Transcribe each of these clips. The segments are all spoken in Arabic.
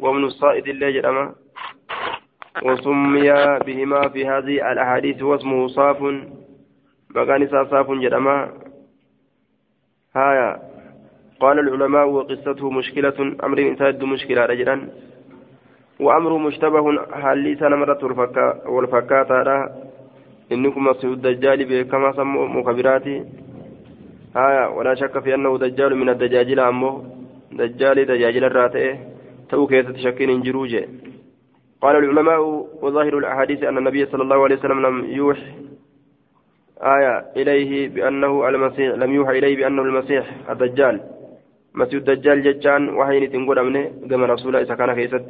وابن الصائد اللي جرما وسمي بهما في هذه الأحاديث واسمه صاف مكان صاف جرما. هايا. قال العلماء وقصته مشكلة أمر انتهت مشكلة رجلا. وأمره مشتبه حالي سنة مرة والفكاة إنكم مسيح الدجال بكما سموا مخبراتي آية ولا شك في أنه دجال من الدجاجل أمه. دجال دجاجل الراتئ. تو كيسة شكين انجروجه قال العلماء وظاهر الأحاديث أن النبي صلى الله عليه وسلم لم يوحي آية إليه بأنه المسيح لم يوحى إليه بأنه المسيح الدجال مسيح الدجال ججان وحين تنقل أمنه كما رسول إذا كان كيست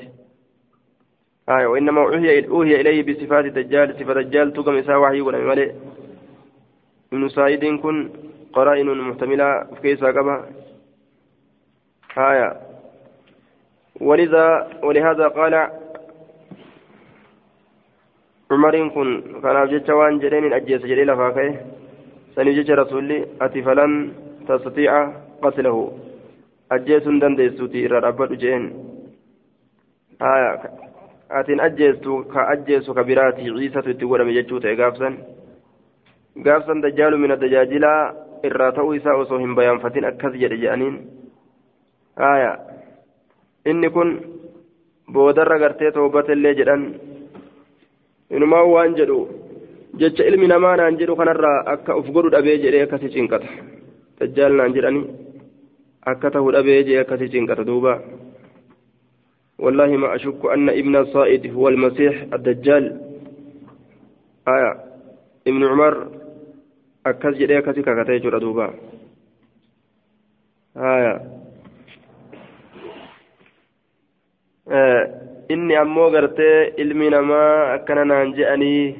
آية وإنما أوحي أوحي إليه بصفات الدجال صفة الدجال تقم إساء وحي ولم يملئ ابن سعيد كن قرائن محتملة في كيسة قبا آية ولذا ولهذا قال عمر كن كان جيتش وان جرين أجيس جري لفاكه سنجيش رسولي أتي فلن تستطيع قتله. أجيس دنديسوتي إرى ربط جين. آية أتين أجيستو كأجيسو كبراتي عيسى تتقول من جيتشوت إغافسا غافسا دجال من الدجاجلة hin bayaanfatin akkas jedhe jedhaniin haaya inni kun boodarra gartee toobatallee jedhan inumaa waan jedhu jecha ilmi namaa naan jedhu kanarraa akka uf godhu dhabee jedhee akkasi cinqata dajjaal naan jedhani akka ta'u dhabee jedhee akkasi cinqata duuba والله ما أشك أن ابن الصائد هو المسيح الدجال آية ابن عمر akkas jedhee akkasi kakatee jechuudha duuba haya inni ammoo gartee ilmi namaa akkana naan je'anii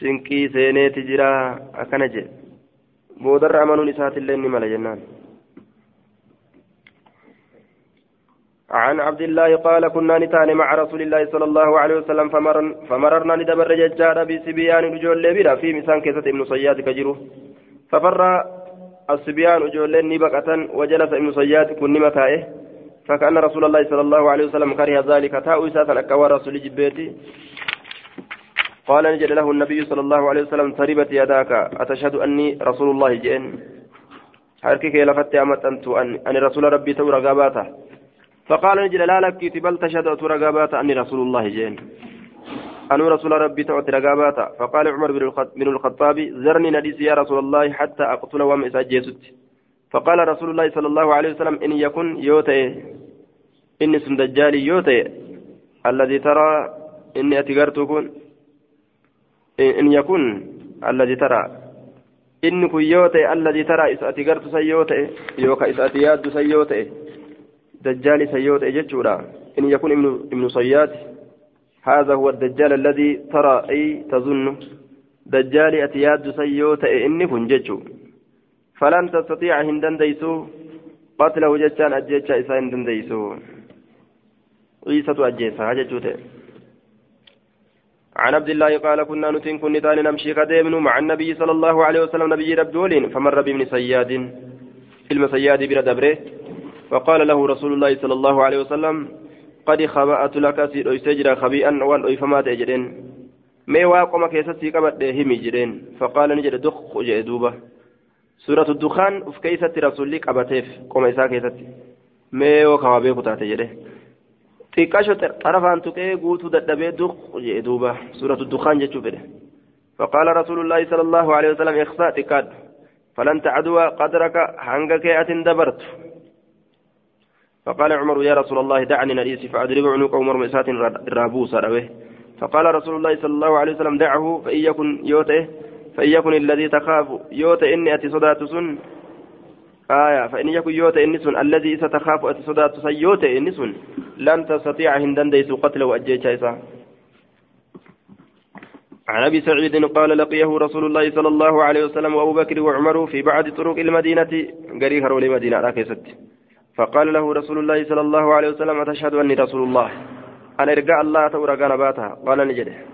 cinqii seeneeti jira akkana jedhe. Boodarra amanuun isaatillee ni mala jennaan. عن عبد الله قال كنا نتان مع رسول الله صلى الله عليه وسلم فمر فمررنا ندبر ججار بسبيان رجول بلا في مسان كيسة ابن صياد كجرو ففر الصبيان رجول نبقة وجلس ابن صياد كن متائه فكأن رسول الله صلى الله عليه وسلم كره ذلك. تاء إساتا أكوى رسول جبيتي. قال نجد له النبي صلى الله عليه وسلم تربت يداك. أتشهد أني رسول الله جئن. حركك لفت أمت أنت أن رسول ربي تورى قاباته فقال نجل لا لك بل تشهد رقابات أني رسول الله جين أنا رسول ربي تعطي رقابات فقال عمر بن الخطاب زرني نديس يا رسول الله حتى أقتل وم إساجيست فقال رسول الله صلى الله عليه وسلم إن يكن يوتي إني سندجالي يوتي الذي ترى إني أتقرتكن إن يكن الذي ترى إني كن يوتي الذي ترى إس أتقرت سيوتي يوكا إس أتياد سيوتي دجال سيوت اجتشورا إن يكون ابن ابن صياد هذا هو الدجال الذي ترى أي تظن دجال أتياد سيوت إني كن جتشو. فلن تستطيع هندن ديسو قتله جتشان أجيتشا إسا هندن ديسو عيسى أجيسا هجتشوته عن عبد الله قال كنا نتن كن نمشي قديمن مع النبي صلى الله عليه وسلم نبي رب فمر بابن صياد فيلم صياد بلا دبره. فقال له رسول الله صلى الله عليه وسلم قد خبأت لك سيد أيسجر خبيئا وأن أيفما تجرين. مي واقوم كيستي قبت همي جرين فقال نجد دخ سورة الدخان في كيست رسولي قبتيف قوم إساء كيستي مي وكما بيكو تاتجره xiqqaasho xarafaan tuqee guutuu dadhabee duq jee duuba suuratu dukaan jechuu fedhe فقال رسول الله صلى الله عليه وسلم اخسأ تكاد فلن تعدو قدرك هنگك أتن دبرت فقال عمر يا رسول الله دعني نريسي فأدرب عنق عمر مسات الرابوس رويه فقال رسول الله صلى الله عليه وسلم دعه فإن يكن يوته فإن يكن الذي تخاف. يوته إني أتي صدات سن. آية. فإن يكن يوته إني سن. الذي ستخاف أتي صدات سن. يوته إني سن. لن تستطيع هندن ديس قتله أجيشا عن أبي سعيد قال لقيه رسول الله صلى الله عليه وسلم وأبو بكر وعمر في بعض طرق المدينة. قريها لمدينة راكست فقال له رسول الله صلى الله عليه وسلم أتشهد أني رسول الله. أنا إرجع الله تورا قال نجده.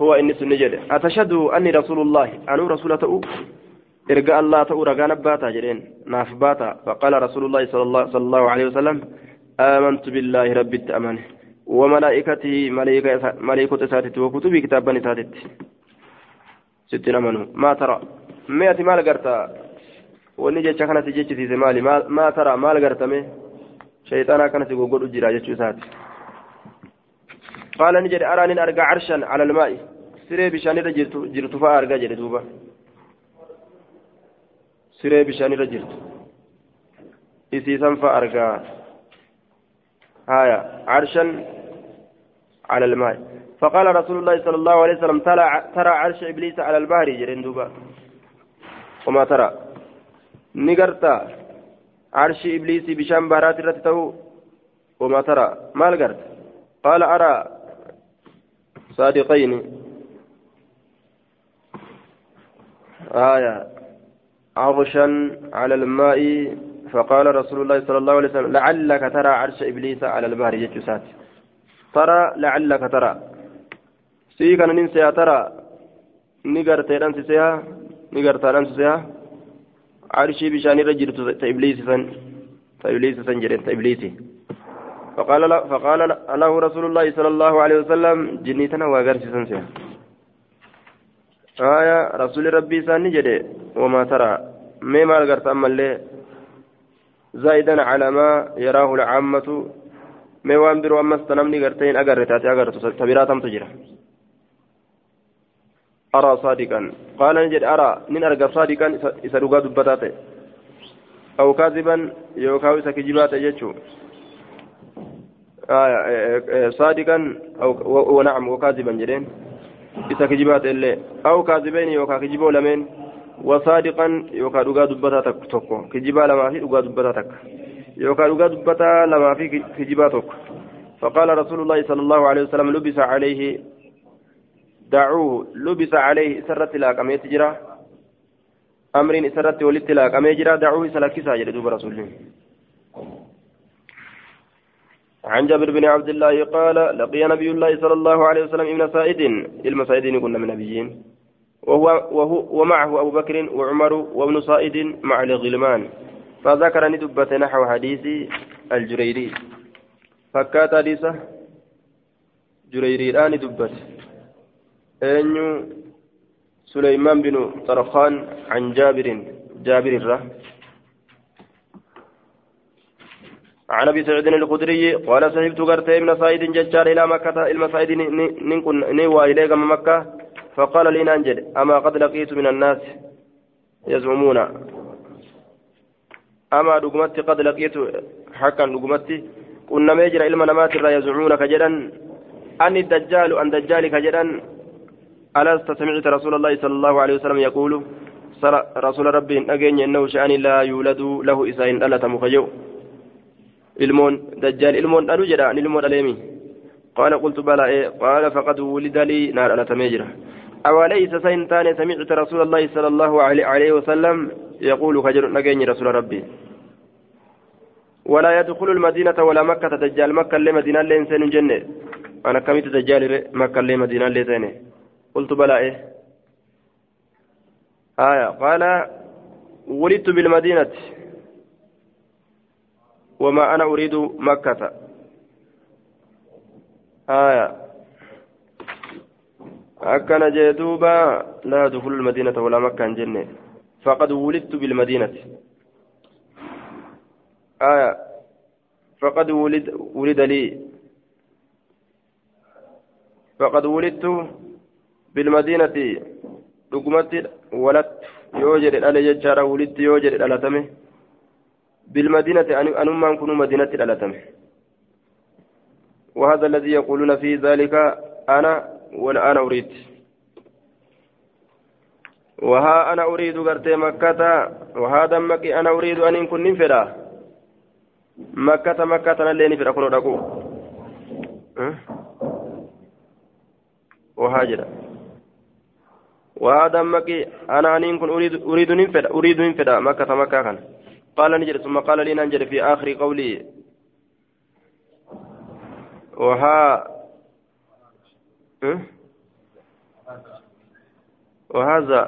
هو إني سنجده أتشهد أني رسول الله. أنا رسول تؤ إرجع الله تورا كان باتها جدين ناف باتا. فقال رسول الله صلى الله, صلى الله عليه وسلم آمنت بالله رب التأمن. وملائكته ملائكة ملائكة ساتت وكتبه كتابا ساتت ستين أمنوا ما ترى؟ مئة مال قرتا wanni jecha kanatti jechisiise maali maa tara maal gartame shayxaanaa kanatti goggodhu jira jechuu araa nin arga carshan cala almaa'i siree bishaanirra jirtu fa'a argaa jedhe duuba siree bishaanirra jirtu isiisan fa'a argaa haya carshan على الماء فقال رسول الله صلى الله عليه وسلم ترى عرش إبليس على البحر جرين دوبا وما ترى نقرتا عرش إبليس بشام بارات رتته وما ترى ما قال أرى صادقين. آية. عرشا على الماء. فقال رسول الله صلى الله عليه وسلم لعلك ترى عرش إبليس على البحر. جتشات ترى لعلك ترى. سيكا ننسى ترى. نقرت أنسى نقرت أنسى عرشي بشان رجل تإبليس فن تإبليس فنجر تإبليس فقال له فقال له رسول الله صلى الله عليه وسلم جنيتنا وغرس سنسيا آية رسول ربي ساني جدي وما ترى ما ما غرت أما اللي؟ زائدا على ما يراه العامة ما وان برو أما استنمني غرتين أغرتاتي أغرت تبيراتم تجرى. أرى صادقا. قال نجد أرى من أرقى صادقا إذا رقى دبتاته. أو كاذبا يوكاو إذا كجبات يجو صادقا أو ونعم وكاذبا جرين إذا كجبات اللي أو كاذبين يوكا كجبو لمن. وصادقا يوكا رقى دبتاتك توكو كجبا لما في رقى دبتاتك يوكا رقى دبتا لما في كجباتك فقال رسول الله صلى الله عليه وسلم لبس عليه. دعوه. لبس عليه. سرت لاقمه تجرا أمر سرت ولدت لاقمه جرا. دعوه سلكسا جل دوب رسول عن جابر بن عبد الله قال لقي نبي الله صلى الله عليه وسلم ابن سائد المسائدين كنا من نبيين. وهو, وهو ومعه أبو بكر وعمر وابن سائد مع الغلمان. فذكر ندبة نحو حديث الجريري. فكات حديثه جريري الآن دبت أنيو سليمان بن طرخان عن جابر جابر الره عن أبي سعيد الخدري قال سحبت غرت ابن سعيد ججار إلى مكة المسعيد نكن نوى إليك من مكة فقال لي ننجد أما قد لقيت من الناس يزعمون. أما دغمتي قد لقيت حقا دغمتي كنا ميجر علم نمات يزعمون كجدا ان الدجال أن دجال كجدا ألست سمعت رسول الله صلى الله عليه وسلم يقول رسول ربي أجن إنه شأن لا يولد له إسائن ألا تمخيو ilmoon dajjaal ilmoon dhalu jedha an ilmoo dhaleemi qaala qultu balaa ee qaala faqad wulida naa dhalatamee jira أوليس سينتان سمعت رسول الله صلى الله عليه وسلم يقول خجل نجيني رسول ربي. ولا يدخل المدينة ولا مكة دجال مكة لمدينة لين سين جنة. أنا كميت دجال مكة لمدينة لين قلت بلى إيه. آية. قال ولدت بالمدينة. وما أنا أريد مكة. آية. أكن جدوبا لا دخول المدينة ولا مكة جنة. فقد ولدت بالمدينة. آية. فقد ولد ولد لي. فقد ولدت بالمدينة. دقمت ولدت يوجد على ججارة ولدت يوجد على تمه بالمدينة أنما كنوا مدينة الألتم. وهذا الذي يقولون في ذلك أنا والآن أريد. وها أنا أريد قرتي مكة وهذا مكي أنا أريد أن يكون نفرا مكة مكة اللي نفرا كنوا دقو وهاجر وهذا مكي أنا أن يكون أريد أريد نفرا أريد نفرا مكة مكة كان. قال نجد ثم قال لي ننجد في آخر قولي. وها؟ وهذا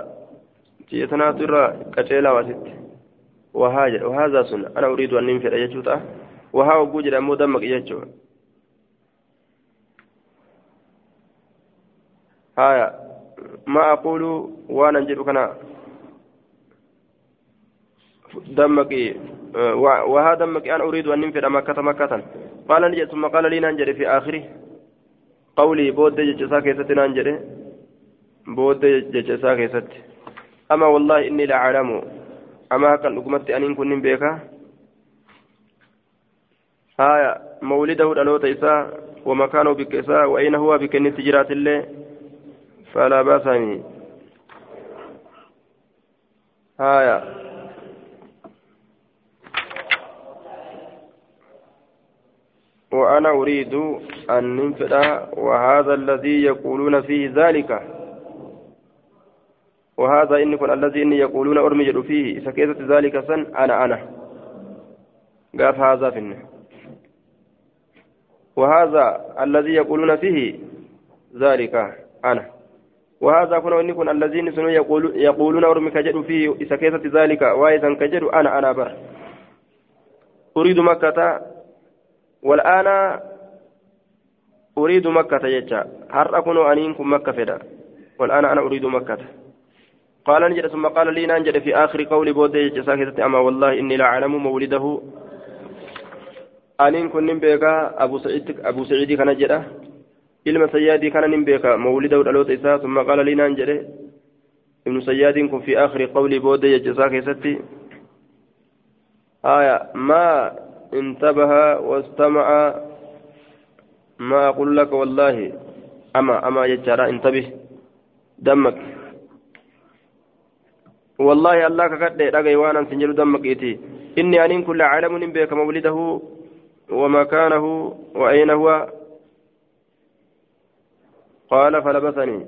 تيتنا ترى كتيلا وست وهاجر وهذا سنة أنا أريد أن ننفر أجتوتا wahaa hogguu jedhe ammoo dammaqi jechuudha haya ma aquulu waan an jedhu kana dammaqi wahaa dammaqi an uriidu an fedha makkata makkatan qaala ni jedhe summa qaala lii naan jedhe fi aakhiri qawlii booddee jecha isaa keessatti naan jedhe booddee jecha isaa keessatti ama wallaahi inni la aclamu ama hakan dhugumatti aniin kun nin beekaa haya mawlidahu dhaloota isaa ومكانه بكسا وأين هو بكنت تجرات الله فلا بأسني هايا وأنا أريد أن ننفذ وهذا الذي يقولون فيه ذلك. وهذا إن كن الذي إن يقولون أرمجد فيه. سكيتة ذلك سن أنا أنا. قاف هذا في وهذا الذي يقولون فيه ذلك أنا. وهذا كن وإن كن الذين يقولون أرمي كجد فيه. سكيتة ذلك وإذا كجد أنا أنا بر. أريد مكة والآن أريد مكة يجا هر أكون أنينكم مكة فدا؟ والآن أنا أريد مكة. قال نجد ثم قال لي ننجد في آخر قول بودي جساكتة أما والله إني لا أعلم مولده. أنين كن بيكا أبو سعيد أبو سعيد كان جدا. إلما سيادي كان بيكا مولده الألوت إساء. ثم قال لي ننجد ابن سياد في آخر قول بودي جساكتة آية ما انتبه واستمع. ما أقول لك والله أما أما يجرى انتبه. دمك. والله الله كقد رجع وأنا سنجل دمك إتي إني أن كل عالم بك مولده ومكانه وأين هو؟ قال فلبثني.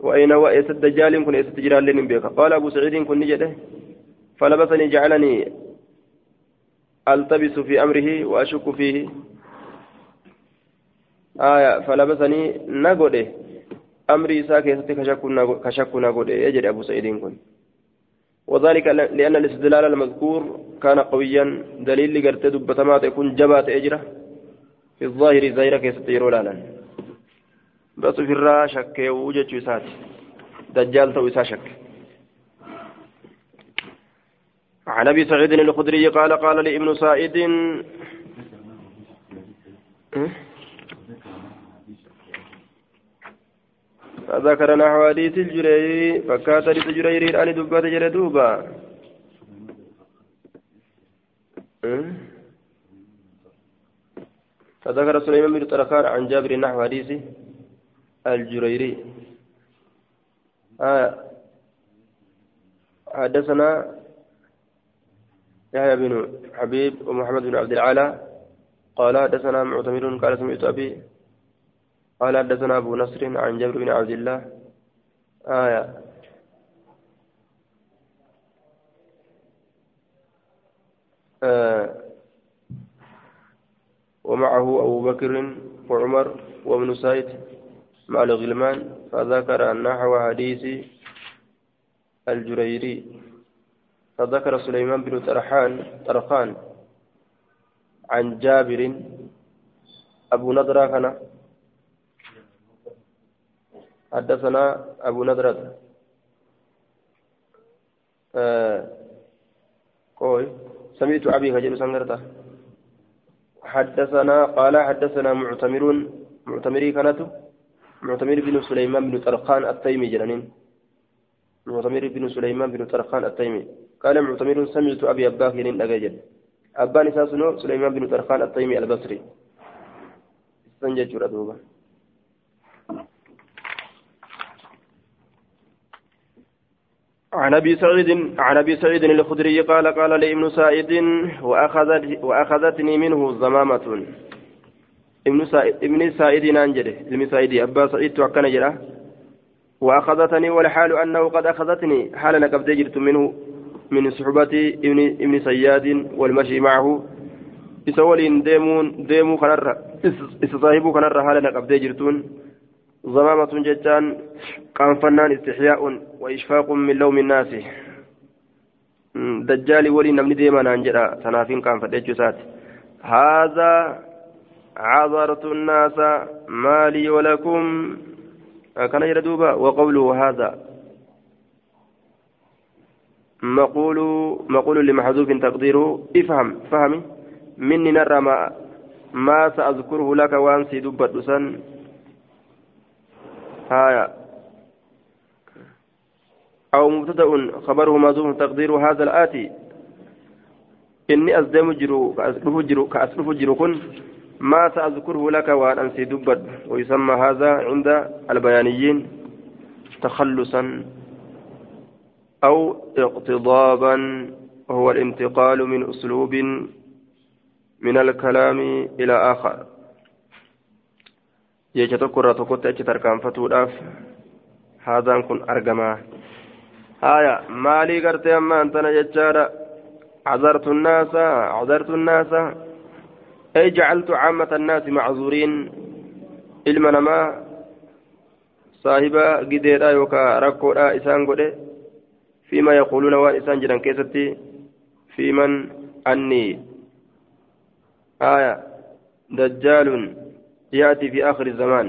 وأين هو؟ إيس الدجال كن إيس الدجال بك قال أبو سعيد كن نجده. فلبثني جعلني ألتبس في أمره وأشك فيه. آية فلبسني نقوده أمري ساكي كشك نقوده يجري أبو سعيد كن وذلك لأن الاستدلال المذكور كان قويا. دليل لقرت دبتمات يكون جبات أجرة. في الظاهر زيرة كيستيرو لالا بس في الرا شك وجد دجال تو شك. عن أبي سعيد الخدري قال قال لي ابن سعيد فذكر نحو حديث الجريري فكات حديث الجريري أن دبات جلدوبا فذكر سليمان بن طرخان عن جابر نحو حديث الجريري. آه حدثنا يحيى بن حبيب ومحمد بن عبد العالى. قال حدثنا معتمر قال سمعت أبي. قال حدثنا أبو نصر عن جابر بن عبد الله. آية. آه. ومعه أبو بكر وعمر وابن سعيد مع الغلمان فذكر نحو حديث الجريري. فذكر سليمان بن طرحان طرخان عن جابر. أبو نضرة كان حدثنا أبو نضرة. آه قوي سمعت أبي هجر سنغرته. حدثنا قال حدثنا معتمر معتمري كانت معتمر بن سليمان بن طرخان التيمي جنانين. معتمر بن سليمان بن طرخان التيمي. قال معتمر سمعت أبي أباك ينين أجاجل أبان إساسنو سليمان بن طرخان التيمي البصري. استنجد دوبا عن أبي سعيد عن أبي سعيد الخدري قال قال لي ابن سعيد وأخذت وأخذتني منه زمامة. ابن سعيد ابن سعيد نانجده ابن سعيد أبا سعيد توكل جرا. وأخذتني والحال أنه قد أخذتني. حال نقبت جرت منه. من صحبة ابن ابن سياد والمشي معه. إسولين ديمون ديمو كنرة إسصاحبو كنرة حالنا قبدي جرتون. زمامة جتان قام فنان استحياء وإشفاق من لوم الناس. دجالي ولي نمني ديما نانجرا تنافين كان فديتشو سات. هذا عذرت الناس مالي ولكم. كان يردوبا وقوله هذا. مقول مقول لمحذوف تقديره افهم فهمي. مني نرى ما ما سأذكره لك وأنسي دبت سن. هايا. أو مبتدأ خبره مازوم تقدير هذا الآتي. إني أزدم جرو كأسلف جرو كن. ما سأذكره لك وأن أنسي دبت. ويسمى هذا عند البيانيين تخلصا. أو اقتضابا هو الانتقال من أسلوب من الكلام إلى آخر. يجتك الرتكوت يجتركان فتوداف. هذا أنكن أرجما هايا مالي قرت أما أنت نجتشارا عذرت الناس عذرت الناس. أي جعلت عامة الناس معذورين. إلما نما. صاحبا قدير أيوكا ركو إسان قدير fiima yaquuluuna waan isaan jedhan keessatti fiiman annii آية. دجال يأتي في آخر الزمان.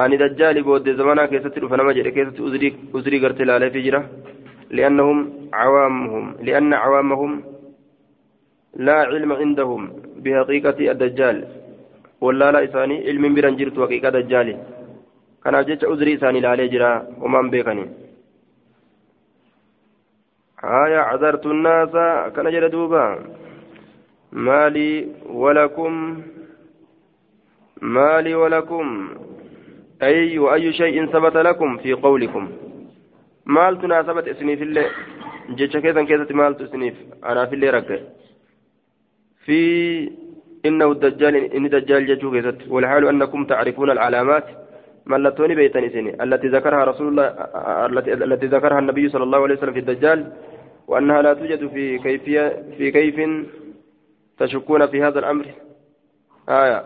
أني دجال بود زمانا كيست فنما جري كيست أزري أزري قرت لا في جرة لأنهم عوامهم لأن عوامهم لا علم عندهم بحقيقة الدجال. ولا لا إساني علم برنجرت وحقيقة دجال كان أجيش أزري إساني لا جرا ومن بيكني آية عذرت الناس كان جرى دوبا. مالي ولكم مالي ولكم. أي وأي شيء ثبت لكم في قولكم. مال تناسبت اسمي في الله جيتش كيسا كيسا مال تسنيف أنا في اللي رك في إنه الدجال إن دجال جتو كيست والحال أنكم تعرفون العلامات ملتوني بيتني سني التي ذكرها رسول الله التي ذكرها النبي صلى الله عليه وسلم في الدجال وأنها لا توجد في كيفية في كيف تشكون في هذا الأمر. آية.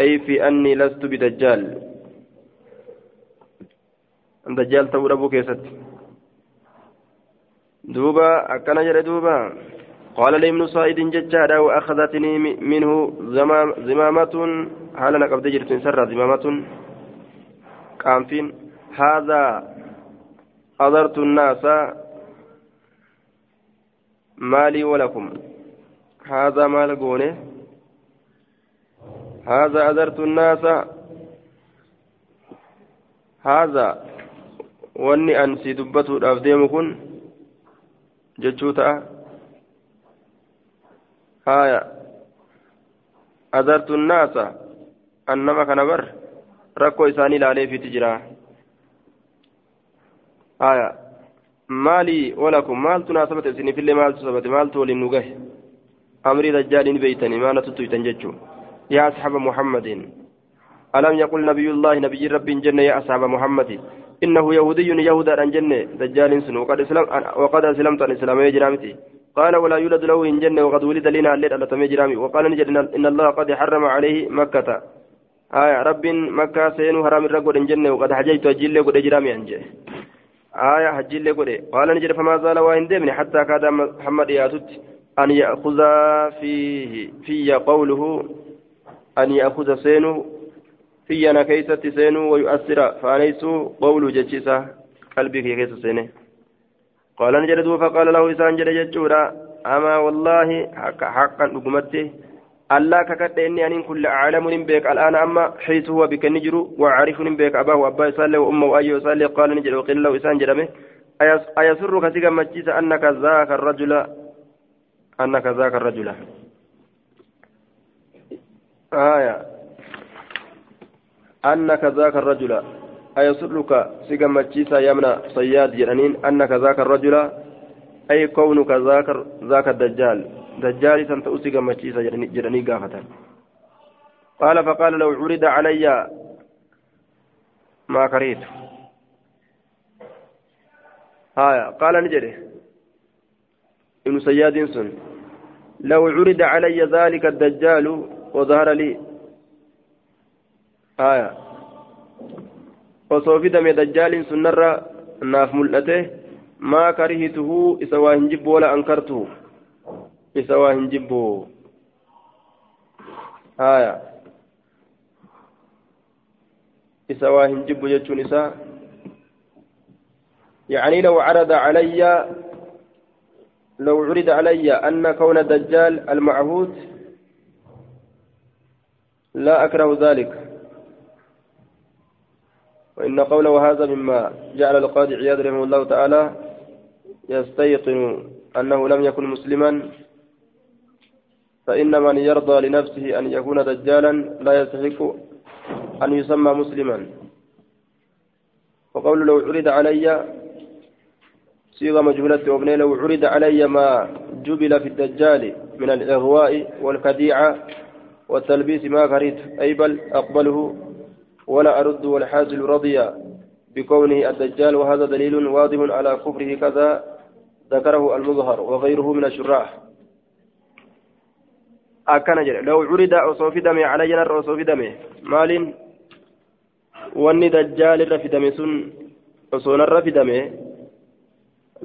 أي في أني لست بدجال. دجال تقول أبو كيست دوبا أكن جرى دوبا. قال لي ابن صائد ججادا وأخذتني منه زمامة. هل أنا قبل جرت سر زمامة؟ كامفين هذا أضرت الناس مالي ولكم. هذا مال قونة. هذا أذرت الناس. هذا واني أنسي دبته الأفديم كن جتشوتا هايا. أذرت الناس. أنما كان بر. ركو إساني لالي في تجراه آية مالي ولكم مال تناسبت إسني في اللي مال تسبت مال تولي نوغه. أمري دجال بيتني ما نتتويتن جتشو يا أصحاب محمد. ألم يقل نبي الله نبي رب جنة يا أصحاب محمد؟ إنه يهودي يهودا عن جنة. دجال سن وقد أسلم وقد أسلمت عن إسلام جرامتي. قال ولا يولد له إن جنة وقد ولد لنا الليل على تمي جرامي. وقال نجد إن الله قد حرم عليه مكة. آية رب مكة سين حرام الرقود إن جنة. وقد حجيت أجل قد جرامي أنجه آية حجل قد قال نجد فما زال وإن دمني حتى كاد محمد ياتت أن يأخذ فيه في قوله أن يأخذ سينه في أنا كيسة سينه ويؤثر فأنيس قول جتشسة قلبي كيس سينه قال نجد فقال له إسان جد جتشورا أما والله حقا حقا أقمته الله ككت إني أن كل أعلم بك الآن أما حيث هو بك نجر وعارف بك أباه وأباه صلى وأمه وأيه صلى قال نجد وقيل له إسان جرمه. أيسرك تيجا مجيس أنك ذاك الرجل أنك ذاك الرجل. آية. أنك ذاك الرجل. أيسرك سيقم مجيسا يمنى صياد جنانين أنك ذاك الرجل. أي كونك ذاك ذاك الدجال. دجال سنتأو سيقم مجيسا جناني قافة. قال فقال لو عرض علي ما كرهت. آية قال نجري. ابن سياد سن. لو عرض علي ذلك الدجال وظهر لي. آية إسوا هنجب ولا أنكرته إسوا هنجب آية إسوا هنجب جتشون إسا يعني لو عرض علي لو عرض علي أن كون الدجال المعهود لا أكره ذلك وإن قوله هذا مما جعل القاضي عياض رحمه الله تعالى يستيقن أنه لم يكن مسلما فإن من يرضى لنفسه أن يكون دجالا لا يستحق أن يسمى مسلما. وقول لو عرض علي صيغة مجهولة وابني لو عرض علي ما جبل في الدجال من الإغواء والخديعة والتلبيس ما كرهت أي بل أقبله ولا أرد والحازل رضي بكونه الدجال وهذا دليل واضح على كفره كذا ذكره المظهر وغيره من الشراح. أكن جل لو عرض أصوف دمي على جنر أصوف دمي مال واني دجال رفدمي سن أصون الرفدمي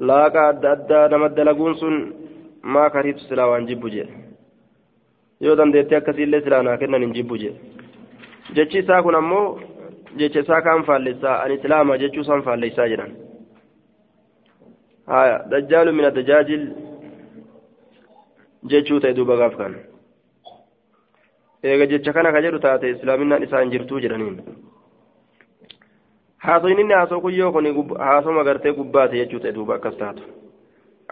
laaqaa adda addaa nama dalaguun sun maa kariibtu silaa waan jibbu jedhe yoo dandeettee akkasiillee silaa naa kennan hin jibbu jedhe jechi isaa kun ammoo jecha isaa kaan faallessaa ani islaama jechuu isaan faallessaa jedhan haya dajjaalu min addajaajil jechuu ta'e duuba gaaf kan eega jecha kana ka jedhu taate islaaminaan isaa hin jirtuu jedhaniin. Haasoyin inni haasoo kuyyoo kun haasoma gartee gubbaate jechuu ta'e duuba akkas taatu.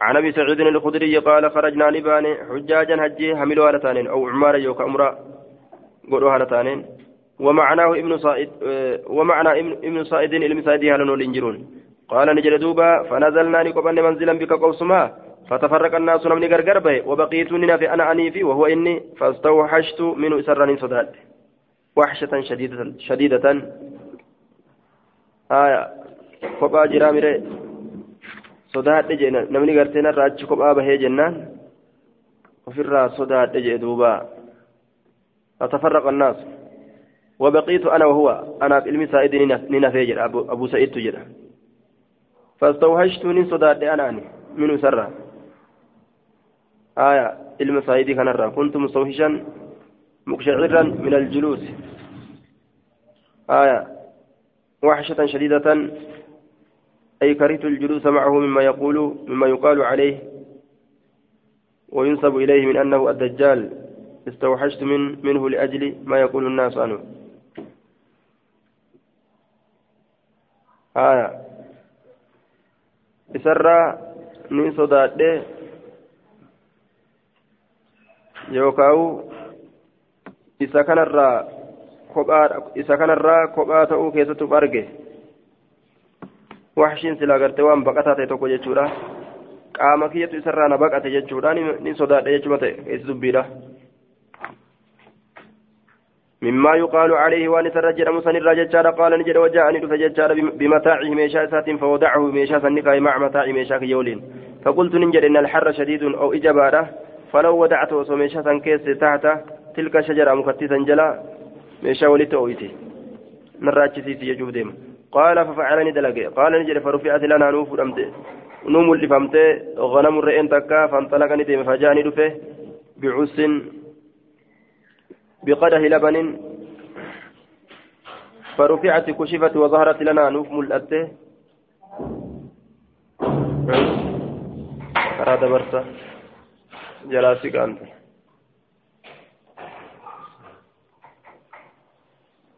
عن ابي سعيد الخدري قال خرجنا نبان حجاجا هجي حملوا هالتانين أو عمارا يوكا امرا قولوا هالتانين ومعناه ابن صائد ومعنى ابن صائد المساعدي هلنو الانجرون قال نجل دوبا فنزلنا نقبن منزلا بك قوسما فتفرق الناس نمني غرغر به وبقيت في أنا انيفي وهو إني فاستوحشت منه سرني صداد. وحشة شديدة شديدة. haya kophaa jiraa mire sodaadhe jee namni gartee narraa achi kophaa bahee jennaan ofirraa sodaadhe jee duuba فتفرق الناس. وبقيت أنا وهو أنا في علم سعيد ننفي أبو, أبو سعيد تجد فاستوحشت من صداد أنا من سرة آية علم سعيد كان كنت مستوحشا مقشعرا من الجلوس. آية وحشة شديدة. أي كرهت الجلوس معه مما يقول مما يقال عليه وينسب إليه من أنه الدجال. استوحشت من منه لأجل ما يقول الناس عنه. آية. إسرى من صداد الرّ isa kanarraa kophaa ta'uu keessattuu arge waxshiin silaa gartee waan baqataa ta'e tokko jechuudha qaama kiyyatu isarraa na baqate jechuudha ni sodaadha jechuma ta'e keessi dubbiidha مما يقال عليه وان ترجل مسن الرجال قال نجد وجاءني فججال بمتاعه ميشا سات فوضعه ميشا سنقا مع متاع ميشا يولين فقلت نجد ان الحر شديد أو اجباره فلو ودعته وميشا سنكيس تحت تلك شجره مكتسا جلا narraa achisiisi jechuuf deema qaala fafacalani dalage qaala ni jedhe farufi'ati lanaa nuu fudhamte nuu mul'ifamte غنم re'een takka فانطلق ni deeme فجاءني dhufe بعس بقدح لبن فرفعت كشفت وظهرت لنا نوف ملأته أراد برسا جلاسي كانت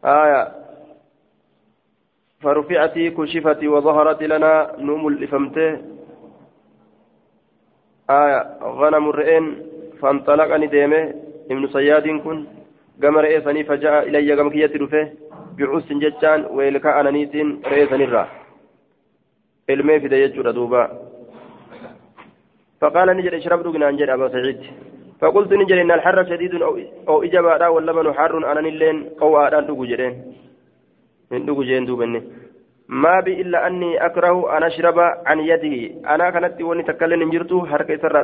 آية فرفعت كشفت وظهرت لنا نوم الإفمته آية غنم الرئين فانطلقني ديمه ابن صياد كن قام رئيسني فجاء إلي قام كيت رفه بعوس ججان ويلكا أنانيت رئيسني الرا علمي في ديجور دوبا فقال نجد إشرب دقنا أنجل أبا سعيد. فقلت نجل إن الحر شديد أو إجابة واللبن حار أنا اللين أو آدان دقجرين من دقجين دوبني ما بي إلا أني أكره أن أشرب عن يده أنا كانت وني تكلم نجرتو حركة سر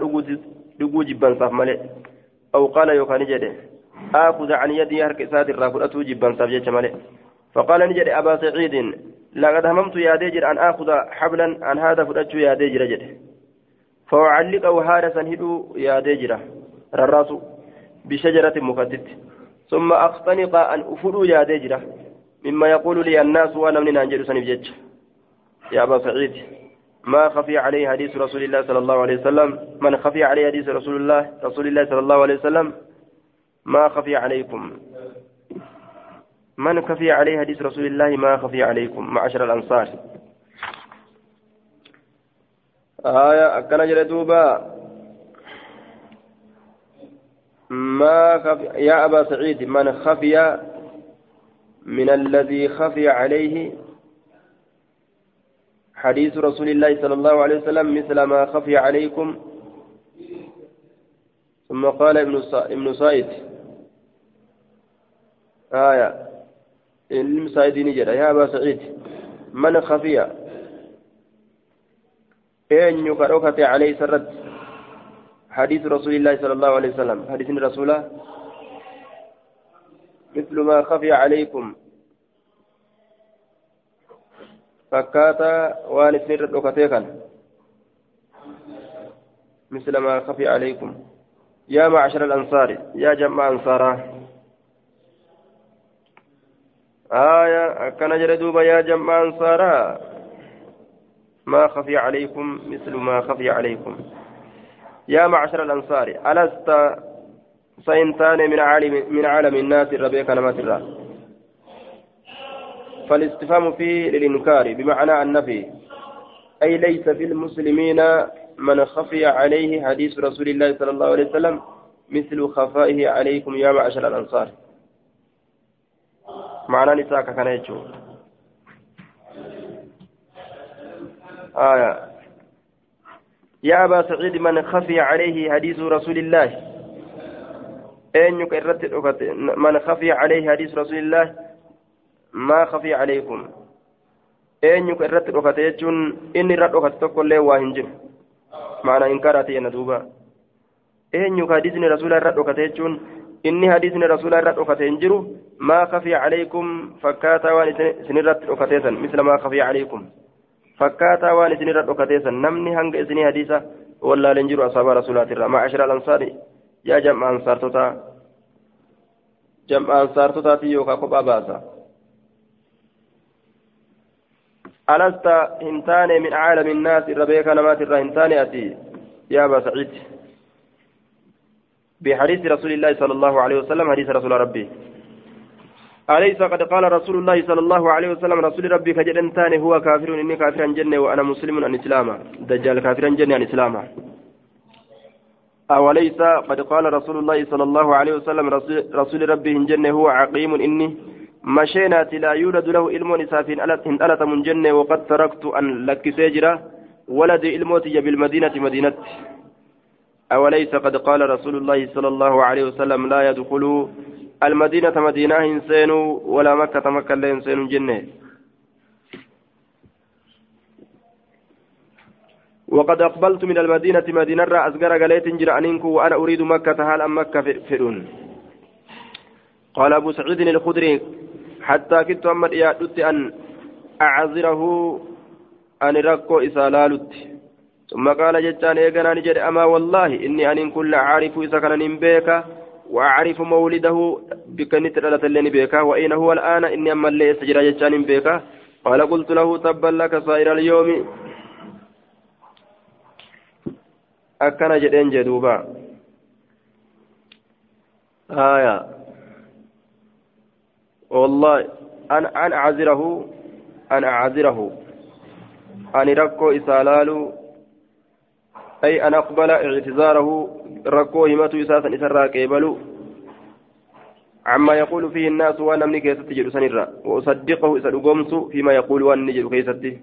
دقو جبان صاف ملئ أو قال يوكا نجد. آخذ عن يدي حركة ساد الرافضة جبان صاف جيش ملئ فقال نجد أبا سعيد لقد هممت يا ديجر أن آخذ حبلا عن هذا فدتش يا ديجر جد. فأعلقه هارسا هدو يا ديجر الراس بشجرة مكدد ثم أختنق أن أفدو يا ديجر مما يقول لي الناس وأنا من أنجل سنبجج يا أبا سعيد ما خفي عليه حديث رسول الله صلى الله عليه وسلم؟ من خفي عليه حديث رسول الله رسول الله صلى الله عليه وسلم؟ ما خفي عليكم. من خفي عليه حديث رسول الله ما خفي عليكم. معشر الأنصار. آية أكن جلدوبا ما خفي يا أبا سعيد من خفي من الذي خفي عليه حديث رسول الله صلى الله عليه وسلم مثل ما خفي عليكم. ثم قال ابن ابن سعيد. آية. ابن سعيد نجد. يا أبا سعيد من خفي أين يقرأك عليه سرد حديث رسول الله صلى الله عليه وسلم حديث رسوله مثل ما خفي عليكم فكاتا وان اسنر دكتيكا مثل ما خفي عليكم يا معشر الأنصار يا جماعة أنصارا آية كان جردوبا يا جماعة أنصارا ما خفي عليكم مثل ما خفي عليكم. يا معشر الأنصار ألست سينتان من عالم من عالم الناس ربيك الله؟ فالاستفهام فيه للإنكار بمعنى النفي. أي ليس في المسلمين من خفي عليه حديث رسول الله صلى الله عليه وسلم مثل خفائه عليكم يا معشر الأنصار. معنى نساك كان يجو آية. يا أبا سعيد من خفي عليه حديث رسول الله. أين يكرت من خفي عليه حديث رسول الله ما خفي عليكم. أين يكرت ركعت يجون إني رد ركعت تقول له واهنجر معنى إنكارات يا ندوبا أين يكاديسني رسول الله رد ركعت يجون حديثني رسول الله رد ركعت ينجروا ما خفي عليكم فكاتا وان سنرت ركعتيسا مثل ما خفي عليكم. فكاتا وان سنرت ركعتيسا نمني هنگ إسني حديثا ولا لنجر أصحاب رسول الله ما عشر الأنصار يا جمع أنصار توتا جمع أنصار توتا تيوكا كوبا باسا ألست هنتان من عالم الناس ربيك نمات الرهنتان أتي يا أبا سعيد بحديث رسول الله صلى الله عليه وسلم حديث رسول ربي أليس قد قال رسول الله صلى الله عليه وسلم رسول ربي كجدنتان هو كافر إني كافرا جنة وأنا مسلم عن إسلاما دجال كافرا جنة عن إسلاما أوليس قد قال رسول الله صلى الله عليه وسلم رسول ربي جنة هو عقيم إني مشينات لا يولد له علم نساف إن ألت من جنة وقد تركت أن لك سيجرة ولد علموتي بالمدينة مدينة أوليس قد قال رسول الله صلى الله عليه وسلم لا يدخل المدينة مدينة إنسان ولا مكة مكة لا إنسان جنة. وقد أقبلت من المدينة مدينة أسقر قليت جرى وأنا أريد مكة هل أم مكة؟ فرون قال أبو سعيد الخدري حتى كنت أمد يادت أن أعذره أن ركو إسالالت. ثم قال جتان إيقنا نجد أما والله إني أن كل عارف إذا كان بيك وأعرف مولده بك نترلة لني بيك وأين هو الآن إني أما اللي يستجرى جتان بيك قال قلت له تبا لك صائر اليوم أكن جدين جدوبا آية والله أن أن أعذره أن أعذره أن ركو إسالال أي أن أقبل اعتذاره ركو همة إساسا إسراك يبلو عما يقول فيه الناس وأنا من كيست تجد سنرا وأصدقه إسا فيما يقول وأن نجد كيستي